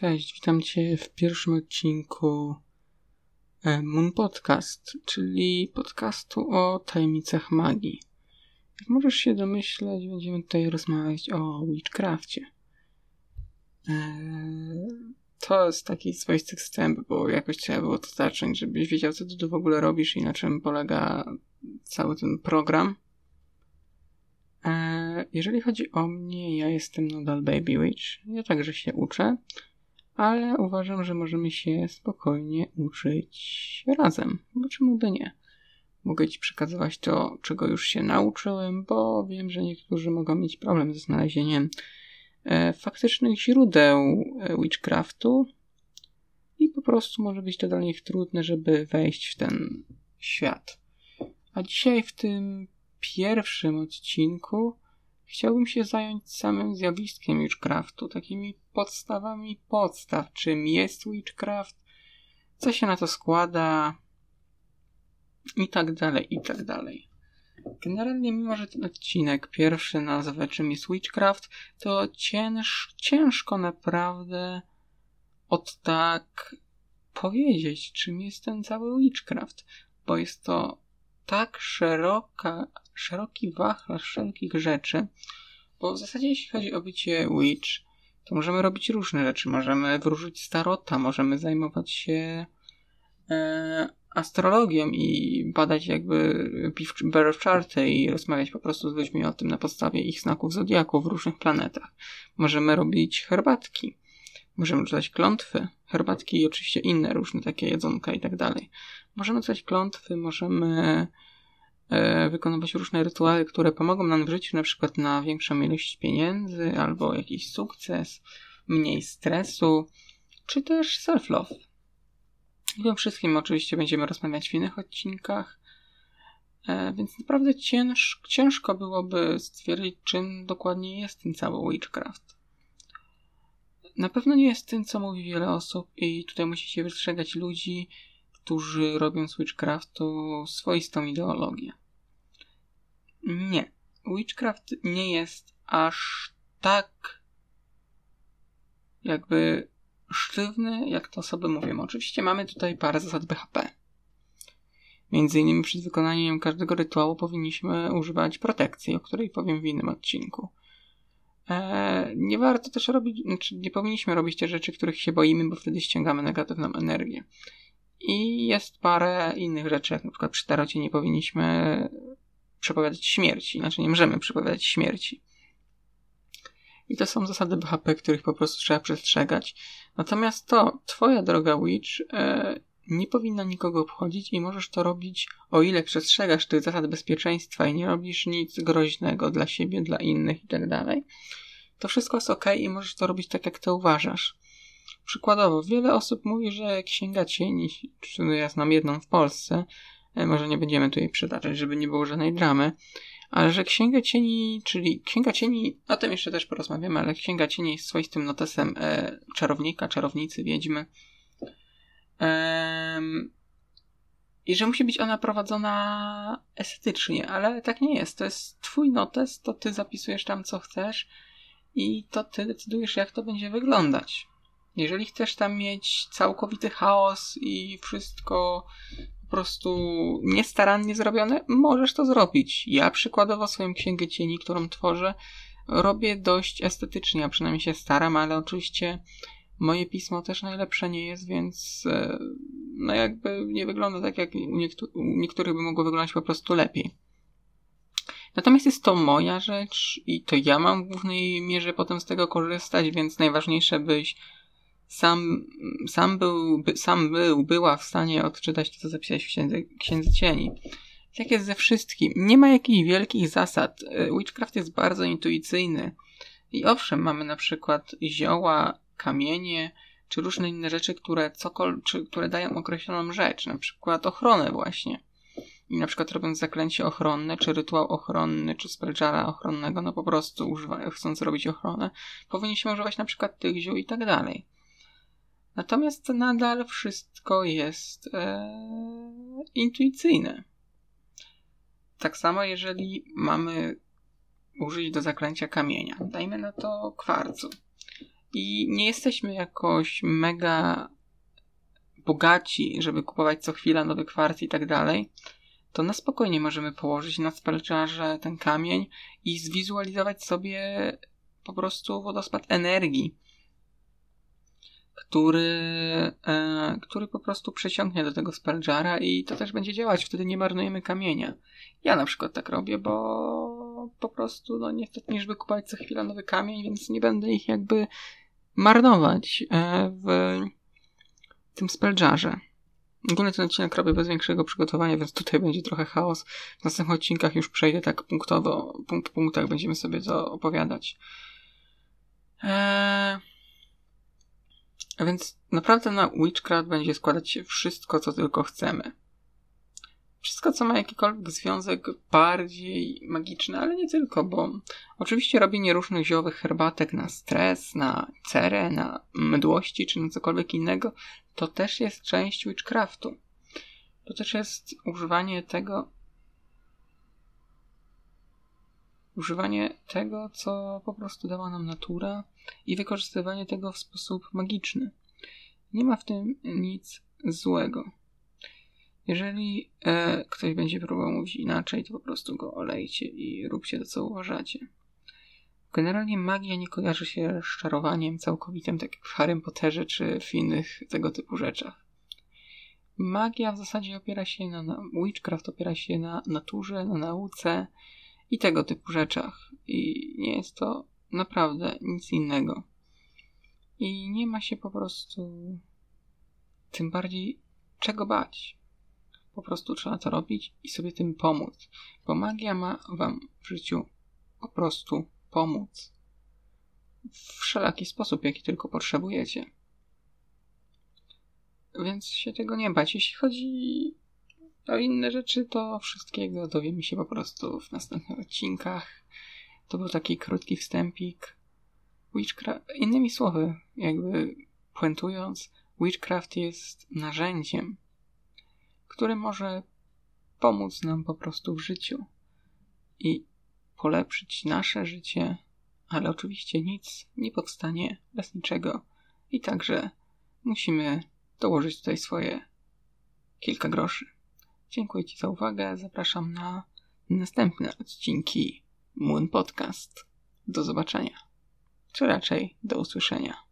Cześć, witam Cię w pierwszym odcinku e, Moon Podcast, czyli podcastu o tajemnicach magii. Jak możesz się domyśleć, będziemy tutaj rozmawiać o Witchcrafcie. E, to jest taki swoisty wstęp, bo jakoś trzeba było to zacząć, żebyś wiedział, co ty tu w ogóle robisz i na czym polega cały ten program. E, jeżeli chodzi o mnie, ja jestem nadal Baby Witch. Ja także się uczę ale uważam, że możemy się spokojnie uczyć razem, bo czemu by nie? Mogę Ci przekazywać to, czego już się nauczyłem, bo wiem, że niektórzy mogą mieć problem ze znalezieniem e, faktycznych źródeł e, witchcraftu i po prostu może być to dla nich trudne, żeby wejść w ten świat. A dzisiaj w tym pierwszym odcinku Chciałbym się zająć samym zjawiskiem witchcraftu, takimi podstawami podstaw, czym jest witchcraft, co się na to składa i tak dalej, i tak dalej. Generalnie, mimo że ten odcinek pierwszy nazwę czym jest witchcraft, to cięż, ciężko naprawdę od tak powiedzieć, czym jest ten cały witchcraft, bo jest to tak szeroka, szeroki wachlarz wszelkich rzeczy, bo w zasadzie jeśli chodzi o bycie witch, to możemy robić różne rzeczy. Możemy wróżyć starota, możemy zajmować się e, astrologią i badać jakby birth charty i rozmawiać po prostu z ludźmi o tym na podstawie ich znaków zodiaku w różnych planetach. Możemy robić herbatki. Możemy czytać klątwy, herbatki i oczywiście inne różne takie jedzonka i tak dalej. Możemy czytać klątwy, możemy wykonywać różne rytuały, które pomogą nam w życiu, na przykład na większą ilość pieniędzy albo jakiś sukces, mniej stresu, czy też self-love. I tym wszystkim oczywiście będziemy rozmawiać w innych odcinkach. E, więc naprawdę cięż, ciężko byłoby stwierdzić, czym dokładnie jest ten cały witchcraft. Na pewno nie jest tym, co mówi wiele osób i tutaj musicie wystrzegać ludzi, którzy robią z Witchcraftu swoistą ideologię. Nie. Witchcraft nie jest aż tak jakby sztywny, jak to osoby mówią. Oczywiście mamy tutaj parę zasad BHP. Między innymi przed wykonaniem każdego rytuału powinniśmy używać protekcji, o której powiem w innym odcinku. E, nie warto też robić, znaczy nie powinniśmy robić te rzeczy, których się boimy, bo wtedy ściągamy negatywną energię. I jest parę innych rzeczy, jak na przykład przy tarocie nie powinniśmy przepowiadać śmierci, znaczy nie możemy przepowiadać śmierci. I to są zasady BHP, których po prostu trzeba przestrzegać. Natomiast to, twoja droga Witch, e, nie powinna nikogo obchodzić i możesz to robić, o ile przestrzegasz tych zasad bezpieczeństwa i nie robisz nic groźnego dla siebie, dla innych itd. Tak to wszystko jest ok i możesz to robić tak, jak to uważasz. Przykładowo, wiele osób mówi, że Księga Cieni, czy ja znam jedną w Polsce, e, może nie będziemy tu jej przytaczać, żeby nie było żadnej dramy, ale że Księga Cieni, czyli Księga Cieni, o tym jeszcze też porozmawiamy, ale Księga Cieni jest swoistym notesem e, czarownika, czarownicy, wiedźmy, i że musi być ona prowadzona estetycznie, ale tak nie jest. To jest twój notes, to ty zapisujesz tam co chcesz i to ty decydujesz jak to będzie wyglądać. Jeżeli chcesz tam mieć całkowity chaos i wszystko po prostu niestarannie zrobione, możesz to zrobić. Ja przykładowo swoją księgę cieni, którą tworzę, robię dość estetycznie, a przynajmniej się staram, ale oczywiście Moje pismo też najlepsze nie jest, więc e, no jakby nie wygląda tak, jak u, niektó- u niektórych by mogło wyglądać po prostu lepiej. Natomiast jest to moja rzecz i to ja mam w głównej mierze potem z tego korzystać, więc najważniejsze byś sam, sam był, by, sam był, była w stanie odczytać to, co zapisałeś w księdze, księdze cieni. Tak jest ze wszystkim. Nie ma jakichś wielkich zasad. E, witchcraft jest bardzo intuicyjny. I owszem, mamy na przykład zioła, kamienie, czy różne inne rzeczy, które, cokol- czy, które dają określoną rzecz, na przykład ochronę właśnie. I na przykład robiąc zaklęcie ochronne, czy rytuał ochronny, czy spelczara ochronnego, no po prostu używa, chcąc robić ochronę, powinniśmy używać na przykład tych ziół i tak dalej. Natomiast nadal wszystko jest e, intuicyjne. Tak samo jeżeli mamy użyć do zaklęcia kamienia. Dajmy na to kwarcu. i nie jesteśmy jakoś mega bogaci, żeby kupować co chwila nowy kwarc i tak dalej, to na spokojnie możemy położyć na spelczarze ten kamień i zwizualizować sobie po prostu wodospad energii, który, e, który po prostu przeciągnie do tego spelczara i to też będzie działać. Wtedy nie marnujemy kamienia. Ja na przykład tak robię, bo po prostu, no niestety, niż kupować co chwila nowy kamień, więc nie będę ich jakby marnować e, w tym spelljarze. Ogólnie ten odcinek robię bez większego przygotowania, więc tutaj będzie trochę chaos. W następnych odcinkach już przejdę tak punktowo, punkt po punktach będziemy sobie to opowiadać. Eee... A więc naprawdę na Witchcraft będzie składać się wszystko, co tylko chcemy. Wszystko, co ma jakikolwiek związek bardziej magiczny, ale nie tylko, bo oczywiście robienie różnych ziołowych herbatek na stres, na cerę, na mdłości czy na cokolwiek innego, to też jest część witchcraftu. To też jest używanie tego, używanie tego, co po prostu dała nam natura i wykorzystywanie tego w sposób magiczny. Nie ma w tym nic złego. Jeżeli e, ktoś będzie próbował mówić inaczej, to po prostu go olejcie i róbcie to, co uważacie. Generalnie magia nie kojarzy się z czarowaniem całkowitym, tak jak w Harry Potterze czy w innych tego typu rzeczach. Magia w zasadzie opiera się na, na witchcraft opiera się na naturze, na nauce i tego typu rzeczach. I nie jest to naprawdę nic innego. I nie ma się po prostu tym bardziej czego bać. Po prostu trzeba to robić i sobie tym pomóc, bo magia ma wam w życiu po prostu pomóc w wszelaki sposób, jaki tylko potrzebujecie. Więc się tego nie bać. Jeśli chodzi o inne rzeczy, to wszystkiego dowiemy się po prostu w następnych odcinkach. To był taki krótki wstępik. Witchcraft, innymi słowy, jakby puentując, Witchcraft jest narzędziem, które może pomóc nam po prostu w życiu i polepszyć nasze życie, ale oczywiście nic nie powstanie bez niczego i także musimy dołożyć tutaj swoje kilka groszy. Dziękuję Ci za uwagę. Zapraszam na następne odcinki Moon Podcast. Do zobaczenia, czy raczej do usłyszenia.